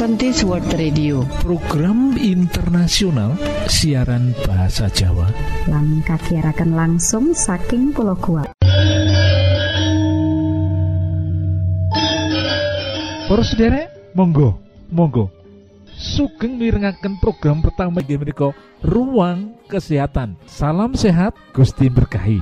Adventist World Radio. Program internasional siaran bahasa Jawa. Lang kakirakan langsung saking pulau kuat Para sederek monggo monggo. Sugeng mirengaken program pertama inggih menika ruang kesehatan. Salam sehat Gusti berkahi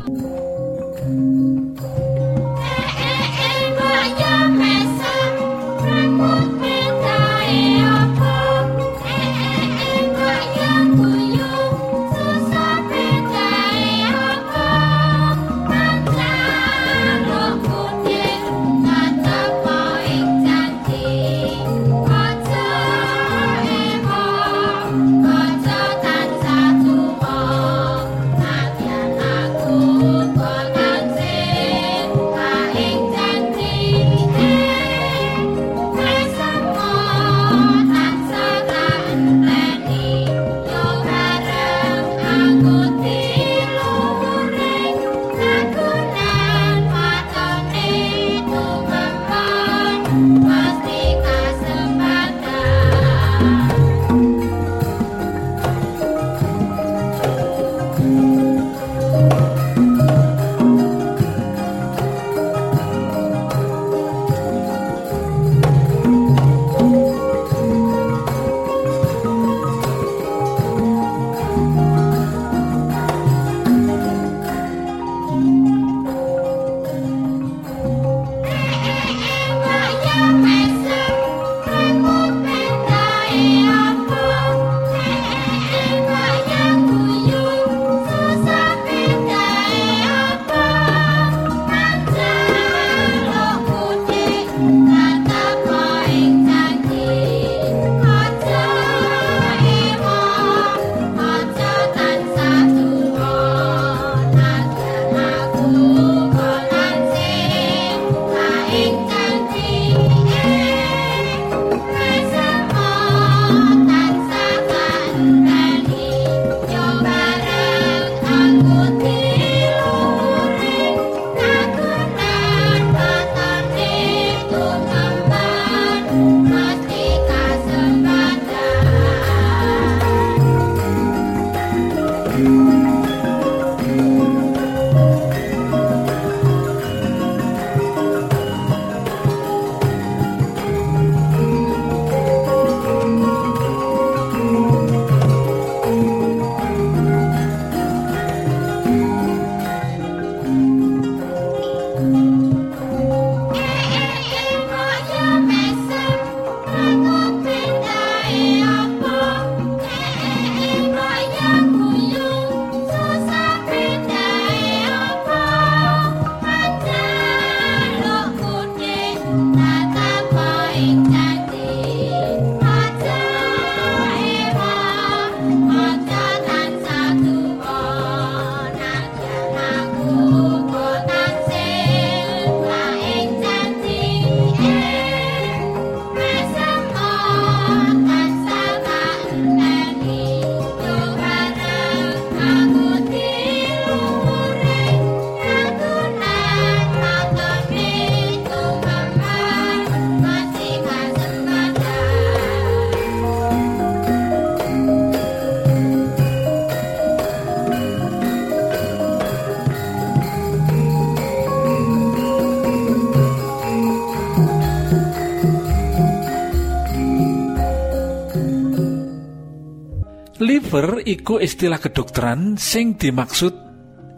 iku istilah kedokteran sing dimaksud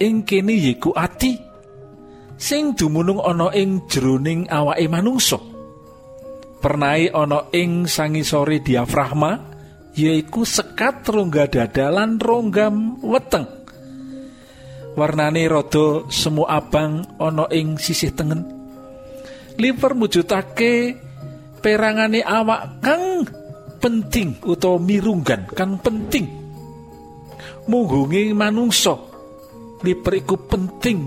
ing kene yiku ati sing dumunung ana ing jroning awake manungsa. Pernai ana ing sangisore diafragma yaiku sekat rongga dada lan rongga weteng. Warnane rada semu abang ana ing sisih tengen. Liver mujudake perangane awak kang penting utawa mirunggan kang penting munggunging manungsa. Liver iku penting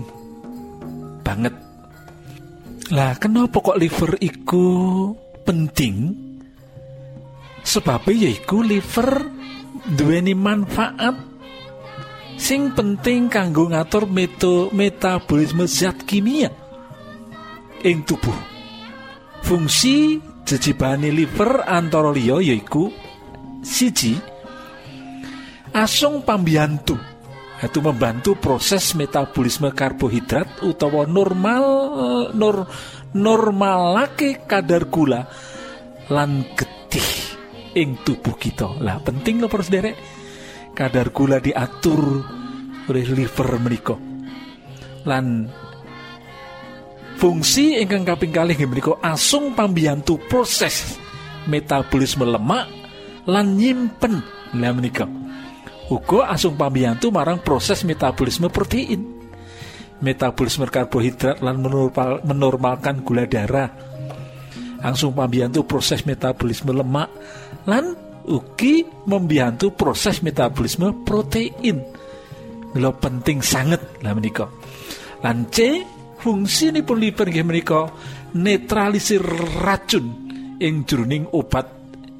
banget. Lah kenapa kok liver iku penting? Sebabnya yaiku liver duweni manfaat sing penting kanggo ngatur meto metabolisme zat kimia ing tubuh. Fungsi jejibane liver antara liya yaiku siji asung pambiyantu. Itu membantu proses metabolisme karbohidrat utawa normal nur normalake kadar gula lan getih ing tubuh kita. Lah penting loh pros derek. Kadar gula diatur oleh liver menika. Lan fungsi ingkang kaping kalih menika asung pambiyantu proses metabolisme lemak lan nyimpen. Lah menika uga asung pambiyantu marang proses metabolisme protein. Metabolisme karbohidrat lan menormalkan gula darah. Langsung membantu proses metabolisme lemak lan ugi membantu proses metabolisme protein. Lo penting sangat lah menika. Lan C fungsi ini pun liver nggih menika netralisir racun ing jroning obat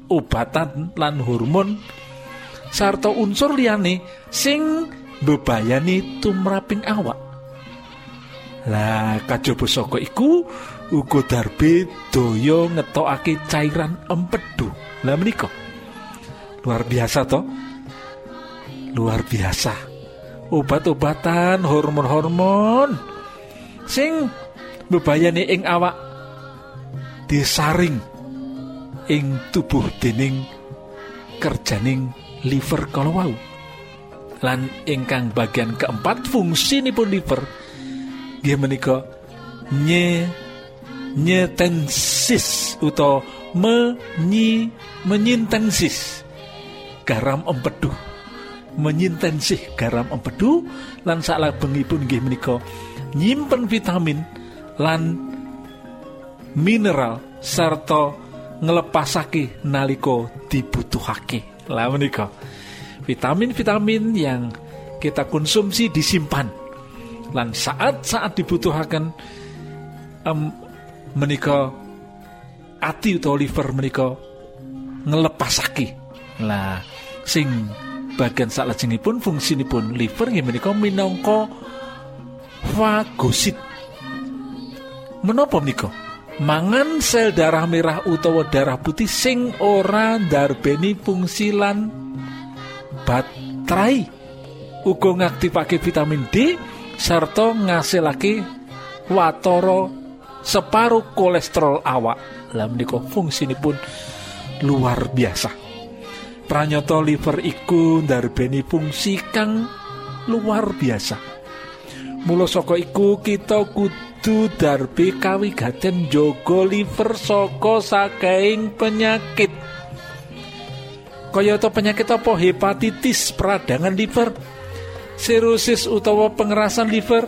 obatan lan hormon sarta unsur liyane sing bebayani tumraping awak lah kajaba saka iku uga darbe daya ngetokake cairan empedu. Lah menika luar biasa toh? Luar biasa. Obat-obatan, hormon-hormon sing bebayane ing awak disaring ing tubuh dening kerjaning liver kalau wau. Lan ingkang bagian keempat fungsi pun liver dia menika nye nyetensis utawa menyi menyintensis. Garam empedu. Menyintensih garam empedu lan saklabengipun nggih menika nyimpen vitamin lan mineral serta ngelepasake naliko dibutuhake lah vitamin-vitamin yang kita konsumsi disimpan. Lan saat-saat dibutuhkan um, menika ati utawa liver menika ngelepasake lah sing bagian salajengipun fungsinipun liver nggih menika minangka fagosit. Menapa menika mangan sel darah merah utawa darah putih sing ora ndarbeni fungsi lan baterai. Uga ngaktifake vitamin D serta ngasilake watara separuh kolesterol awak. Lah menika pun luar biasa. Pranyata liver iku ndarbeni fungsi kang luar biasa. Mula iku kita kudu darbe kawigaten jogo liver saka saking penyakit. Kaya penyakit apa? Hepatitis peradangan liver sirosis utawa pengerasan liver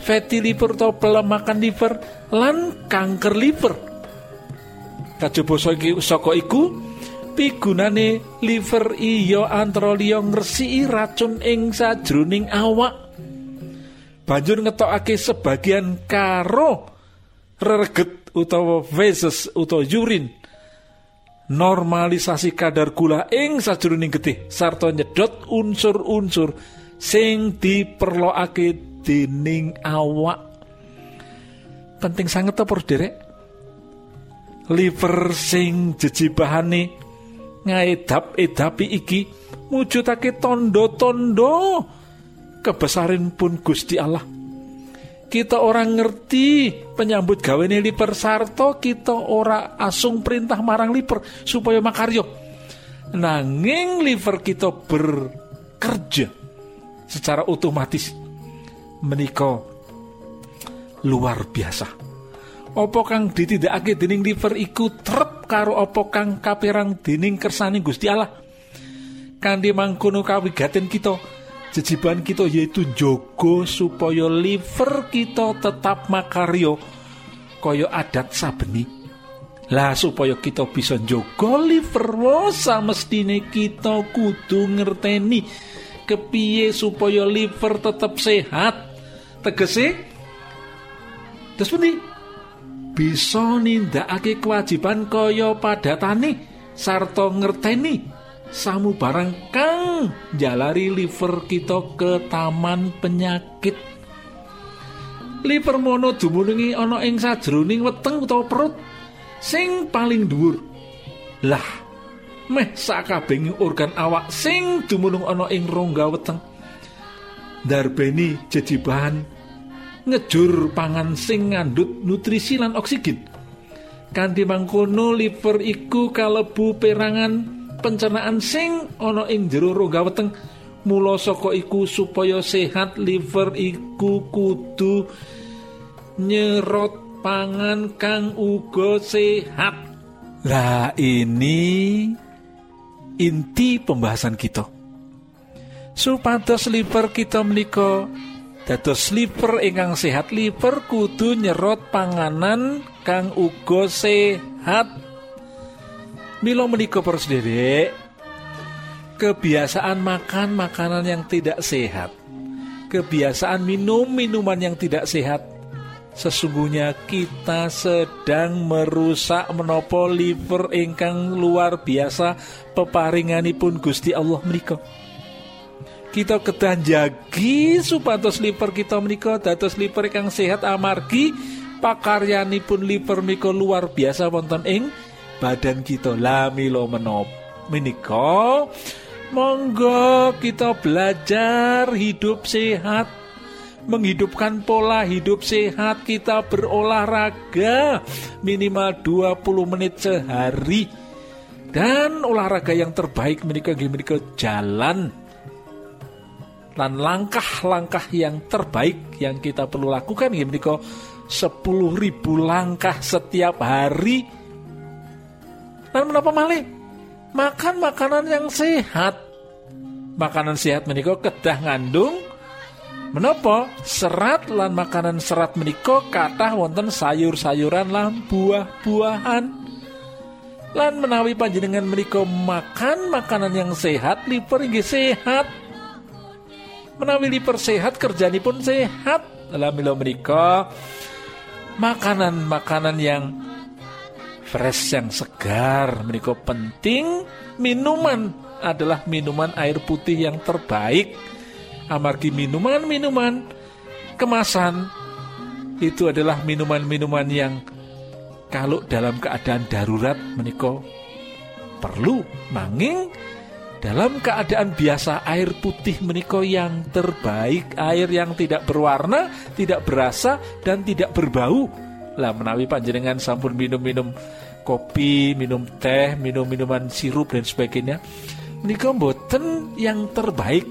fatty liver atau pelemakan liver lan kanker liver. Kajaba saka iku pigunane liver iya antara liya ngresiki racun ing sajroning awak banjur ngetokake sebagian karo reget utawa feses utawa urin normalisasi kadar gula ing sajroning getih sarta nyedot unsur-unsur sing diperlokake dening awak. Penting sangat to derek? Liver sing jejibahane ngaedap-edapi iki mujudake tondo-tondo kebesaran pun Gusti Allah. Kita orang ngerti penyambut gawene liver sarto kita ora asung perintah marang liver supaya makaryo. Nanging liver kita bekerja secara otomatis. Menika luar biasa. Opo kang ditindakake dening liver iku trep karo opo kang kaperang dening kersane Gusti Allah? Kanthi mangkono kawigaten kita jejiban kita yaitu jogo supaya liver kita tetap makaryo kaya adat sabeni. Lah supaya kita bisa jogo liver wasa mestine kita kudu ngerteni kepiye supaya liver tetap sehat. Tegese terus pundi? Bisa nindakake kewajiban kaya padatane sarta ngerteni samu barang kang jalari liver kita ke taman penyakit. Liver mono dumunungi ana ing sajroning weteng utawa perut sing paling dhuwur. Lah meh sakabehing organ awak sing dumunung ana ing rongga weteng. Darbeni jejibahan ngejur pangan sing ngandut nutrisi lan oksigen. Kanthi mangkono liver iku kalebu perangan pencernaan sing ana ing jero rongga weteng mula saka iku supaya sehat liver iku kudu nyerot pangan kang uga sehat. Lah ini inti pembahasan kita. Supados liver kita menika dados liver ingkang sehat liver kudu nyerot panganan kang uga sehat. Milo menika para kebiasaan makan makanan yang tidak sehat, kebiasaan minum minuman yang tidak sehat sesungguhnya kita sedang merusak menopo liver ingkang luar biasa peparinganipun Gusti Allah menika. Kita kedah jagi supados liver kita menika dados liver ingkang sehat amargi pakaryanipun liver menika luar biasa wonten ing badan kita lamilo menop. Menika monggo kita belajar hidup sehat. Menghidupkan pola hidup sehat kita berolahraga minimal 20 menit sehari. Dan olahraga yang terbaik menikah menikah jalan. Dan langkah-langkah yang terbaik yang kita perlu lakukan menikah 10.000 langkah setiap hari dan menapa malih makan makanan yang sehat makanan sehat menikah kedah ngandung Menopo serat lan makanan serat menika kathah wonten sayur-sayuran lan buah-buahan. Lan menawi panjenengan menika makan makanan yang sehat, liver inggih sehat. Menawi liver sehat kerjanipun sehat. Dalam milo menika makanan-makanan yang fresh yang segar menika penting. Minuman adalah minuman air putih yang terbaik. Amargi minuman-minuman kemasan itu adalah minuman-minuman yang kalau dalam keadaan darurat meniko perlu. Manging dalam keadaan biasa air putih meniko yang terbaik. Air yang tidak berwarna tidak berasa dan tidak berbau lah menawi panjenengan sampun minum-minum kopi minum teh minum minuman sirup dan sebagainya menika boten yang terbaik.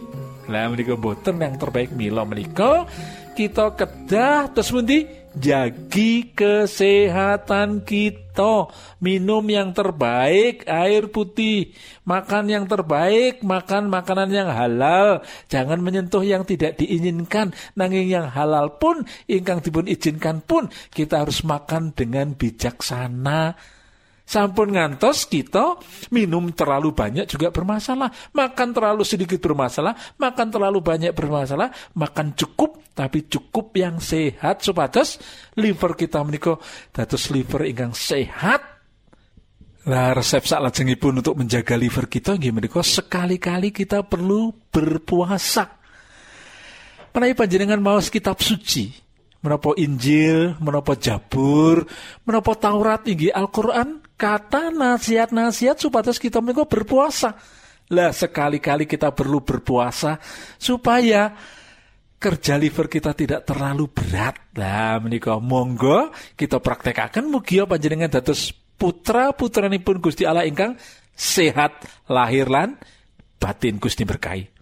Lah menika boten yang terbaik mila menika. Kita kedah terus pundi jagi kesehatan kita. Minum yang terbaik air putih. Makan yang terbaik makan makanan yang halal. Jangan menyentuh yang tidak diinginkan. Nanging yang halal pun ingkang dipun izinkan pun kita harus makan dengan bijaksana Sampun ngantos kita minum terlalu banyak juga bermasalah, makan terlalu sedikit bermasalah, makan terlalu banyak bermasalah, makan cukup tapi cukup yang sehat supados liver kita menika dados liver ingkang sehat. Nah, resep pun untuk menjaga liver kita menika sekali-kali kita perlu berpuasa. Menawi panjenengan mau kitab suci, menapa Injil, menapa Jabur, menapa Taurat inggih Al-Qur'an, kata nasihat-nasihat supaya kita menika berpuasa. Lah sekali-kali kita perlu berpuasa supaya kerja liver kita tidak terlalu berat. Lah menika monggo kita praktekaken mugia panjenengan dados putra pun Gusti Allah ingkang sehat lahir lan batin Gusti berkahi.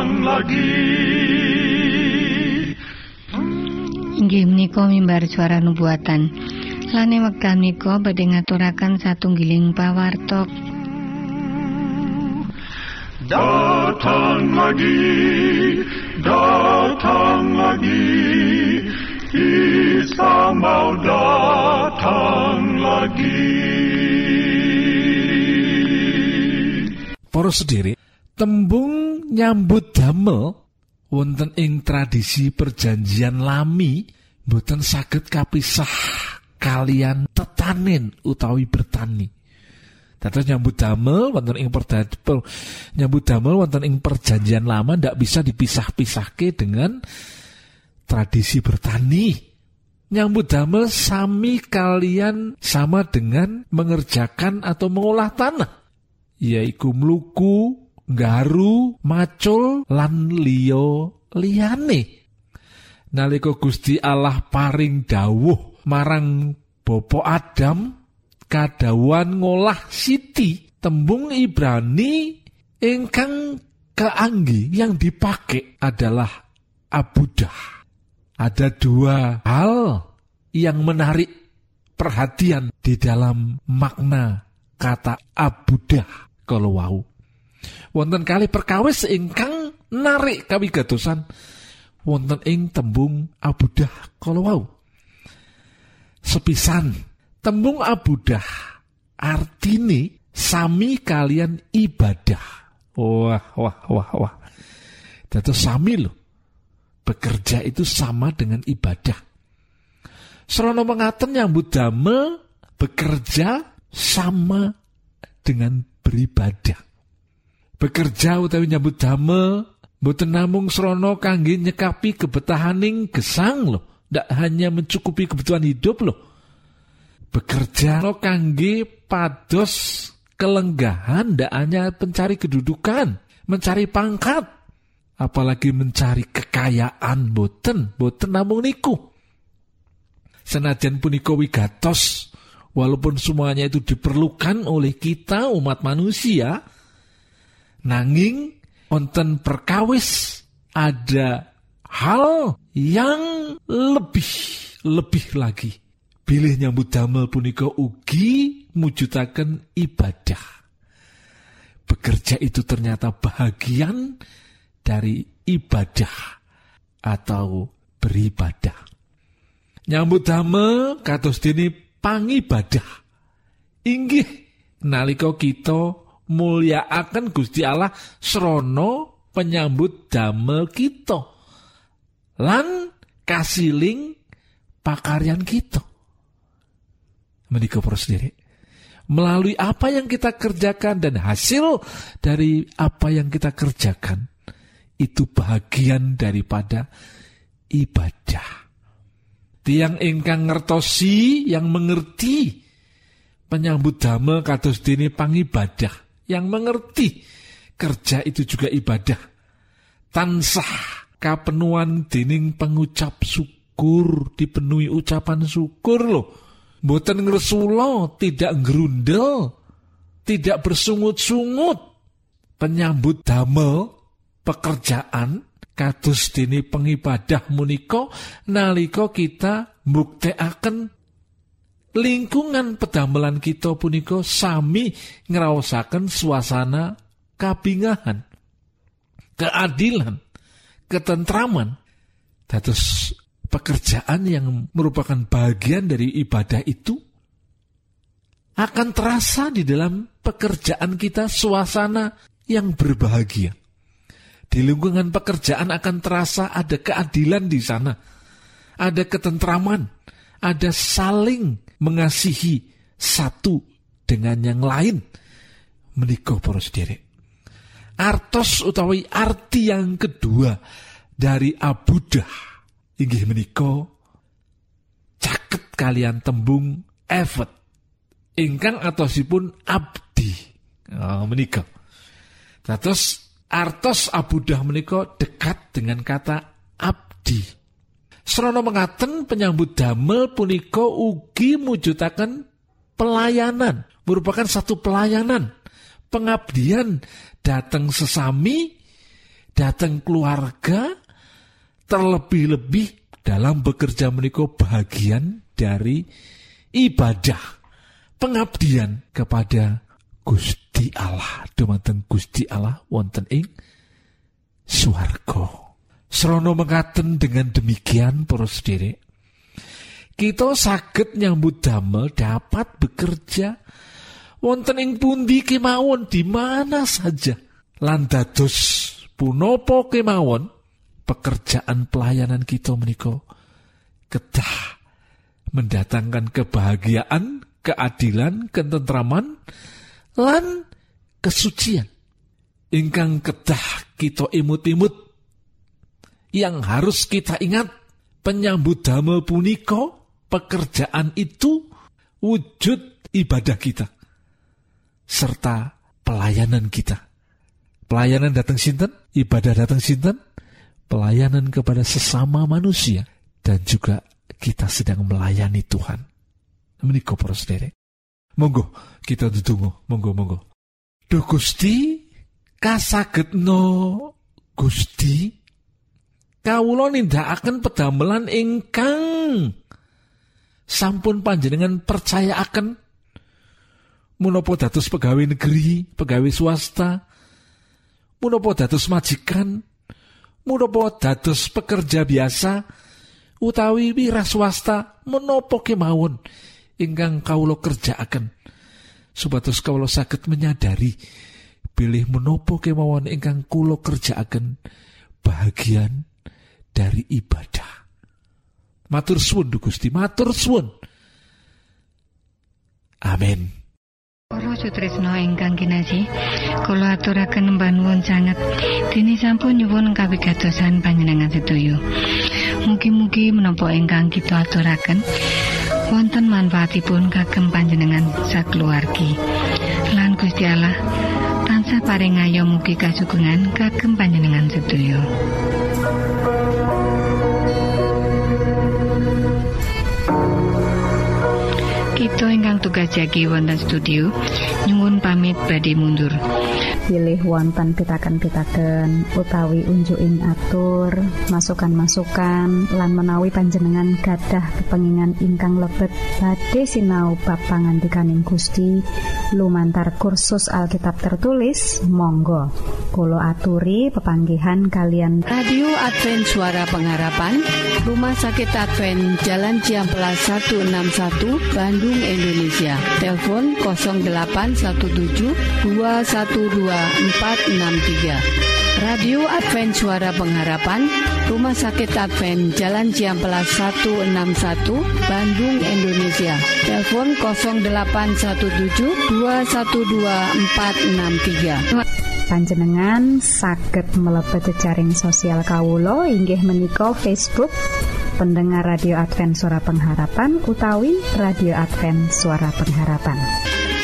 Datang lagi Inggih menika mimbar suara nubuatan. Lane wekdal menika badhe ngaturaken satunggiling pawartok Datang lagi, datang lagi, Isa mau datang lagi. Para sendiri, tembung nyambut damel wonten ing tradisi perjanjian lami boten saged kapisah kalian tetanen utawi bertani. Dados nyambut damel wonten ing per- nyambut damel wonten ing perjanjian lama ndak bisa dipisah-pisahke dengan tradisi bertani. Nyambut damel sami kalian sama dengan mengerjakan atau mengolah tanah. Yaiku mluku, nggaru, macul lan liya liyane. Nalika Gusti Allah paring dawuh marang Bapak Adam kadawan ngolah siti tembung Ibrani ingkang keanggi yang dipakai adalah abudah. Ada dua hal yang menarik perhatian di dalam makna kata abudah kalau wau. Wonten kali perkawis ingkang narik kawigatosan wonten ing tembung abudah kalau wau. Sepisan tembung abudah artine sami kalian ibadah. Wah, wah, wah, wah. Dados sami loh. Bekerja itu sama dengan ibadah. Serono mengaten nyambut damel bekerja sama dengan beribadah. Bekerja utawi nyambut damel boten namung serono kangge nyekapi kebetahaning gesang loh. Ndak hanya mencukupi kebutuhan hidup loh. Bekerja lo kangge pados kelenggahan ndak hanya mencari kedudukan, mencari pangkat, apalagi mencari kekayaan boten, boten namung niku. Senajan punika wigatos, walaupun semuanya itu diperlukan oleh kita umat manusia, nanging wonten perkawis ada hal yang lebih lebih lagi. Bilih nyambut damel punika ugi mujudaken ibadah. Bekerja itu ternyata bahagian dari ibadah atau beribadah. Nyambut damel kados dene pangibadah. Inggih nalika kita mulyakaken Gusti Allah srana penyambut damel kita. Lan kasiling pakaryan kita. Menika sendiri. Melalui apa yang kita kerjakan dan hasil dari apa yang kita kerjakan itu bagian daripada ibadah. Tiang ingkang ngertosi yang mengerti penyambut damel kados dene pangibadah yang mengerti kerja itu juga ibadah. Tansah kapenuan dening pengucap syukur dipenuhi ucapan syukur loh. Boten ngresula, tidak ngerundel, tidak bersungut-sungut. Penyambut damel pekerjaan kados dene pengibadah menika nalika kita mbuktekaken lingkungan pedamelan kita punika sami ngraosaken suasana kabingahan, keadilan, ketentraman. Dados pekerjaan yang merupakan bagian dari ibadah itu akan terasa di dalam pekerjaan kita suasana yang berbahagia. Di lingkungan pekerjaan akan terasa ada keadilan di sana. Ada ketentraman, ada saling mengasihi satu dengan yang lain. Menikah poros diri. Artos utawi arti yang kedua dari abudah inggih menika caket kalian tembung evet ingkang atosipun abdi oh, Dados artos abudah menika dekat dengan kata abdi. Srana mengaten penyambut damel punika ugi mujudaken pelayanan, merupakan satu pelayanan, pengabdian datang sesami, datang keluarga, terlebih-lebih dalam bekerja menika bagian dari ibadah pengabdian kepada Gusti Allah. Dumateng Gusti Allah wonten ing swarga Serono mengaten dengan demikian para sederek kita saged nyambut damel dapat bekerja. Wonten ing pundi kemawon di mana saja? Lan dados punapa kemawon pekerjaan pelayanan kita meniko kedah mendatangkan kebahagiaan, keadilan, ketentraman, lan kesucian. Ingkang kedah kita imut-imut yang harus kita ingat penyambut damel puniko pekerjaan itu wujud ibadah kita serta pelayanan kita. Pelayanan datang sinten, ibadah datang sinten, pelayanan kepada sesama manusia dan juga kita sedang melayani Tuhan. Para sederek. Monggo kita ditunggu, monggo monggo. Duh Gusti kasagetno Gusti kawula nindakaken pedamelan ingkang sampun panjenengan percayaaken menapa dados pegawai negeri, pegawai swasta, menapa dados majikan, menapa dados pekerja biasa, utawi wira swasta menopo kemawon ingkang kawula kerjaaken. Supados kawula saged menyadari pilih menopo kemawon ingkang kula kerjaaken bahagian dari ibadah matur suwun Gusti matur suwun amin Para sutresna ingkang kinasih, kula aturaken mbanuwun sanget dene sampun nyuwun kawigatosan panjenengan sedoyo. Mugi-mugi menapa ingkang kita aturaken wonten manfaatipun kagem panjenengan sakeluargi. Lan Gusti Allah tansah paring ayo mugi kasugengan kagem panjenengan sedoyo. Kita ingkang tugas jagi wonten studio. Nyuwun pamit badhe mundur. pilih wonten pitaken-pitaken utawi unjuin atur masukan-masukan lan menawi panjenengan gadah kepengingan ingkang lebet. Badhe sinau bab pangantikaning Gusti lumantar kursus Alkitab tertulis Monggo. Kulo aturi pepanggihan kalian. Radio Advent Suara Pengharapan Rumah Sakit Advent Jalan Ciamplas 161 Bandung Indonesia. Telepon 0817 212 463 Radio Advent Suara Pengharapan Rumah Sakit Advent Jalan Ciamplas 161 Bandung Indonesia. Telepon 0817 212 463 panjenengan saged mlebet jejaring sosial Kawulo inggih menika Facebook pendengar radio Advent suara pengharapan utawi radio Advent suara pengharapan.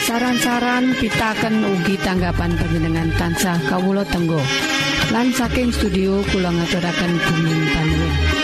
Saran-saran pitaken ugi tanggapan panjenengan tansah kawulo tenggo lan saking studio kula ngaturaken bumi panuwun